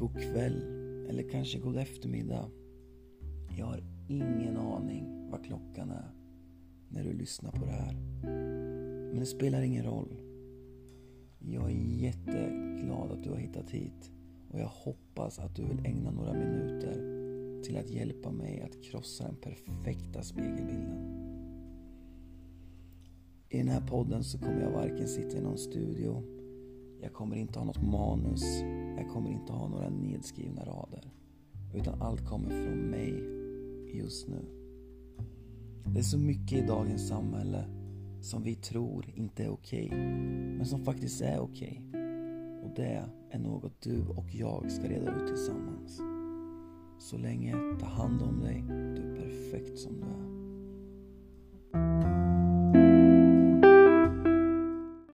God kväll. Eller kanske god eftermiddag. Jag har ingen aning vad klockan är när du lyssnar på det här. Men det spelar ingen roll. Jag är jätteglad att du har hittat hit och jag hoppas att du vill ägna några minuter till att hjälpa mig att krossa den perfekta spegelbilden. I den här podden så kommer jag varken sitta i någon studio, jag kommer inte ha något manus, jag kommer inte ha några nedskrivna rader. Utan allt kommer från mig just nu. Det är så mycket i dagens samhälle som vi tror inte är okej, okay, men som faktiskt är okej. Okay. Och det är något du och jag ska reda ut tillsammans. Så länge, ta hand om dig. Du är perfekt som du är.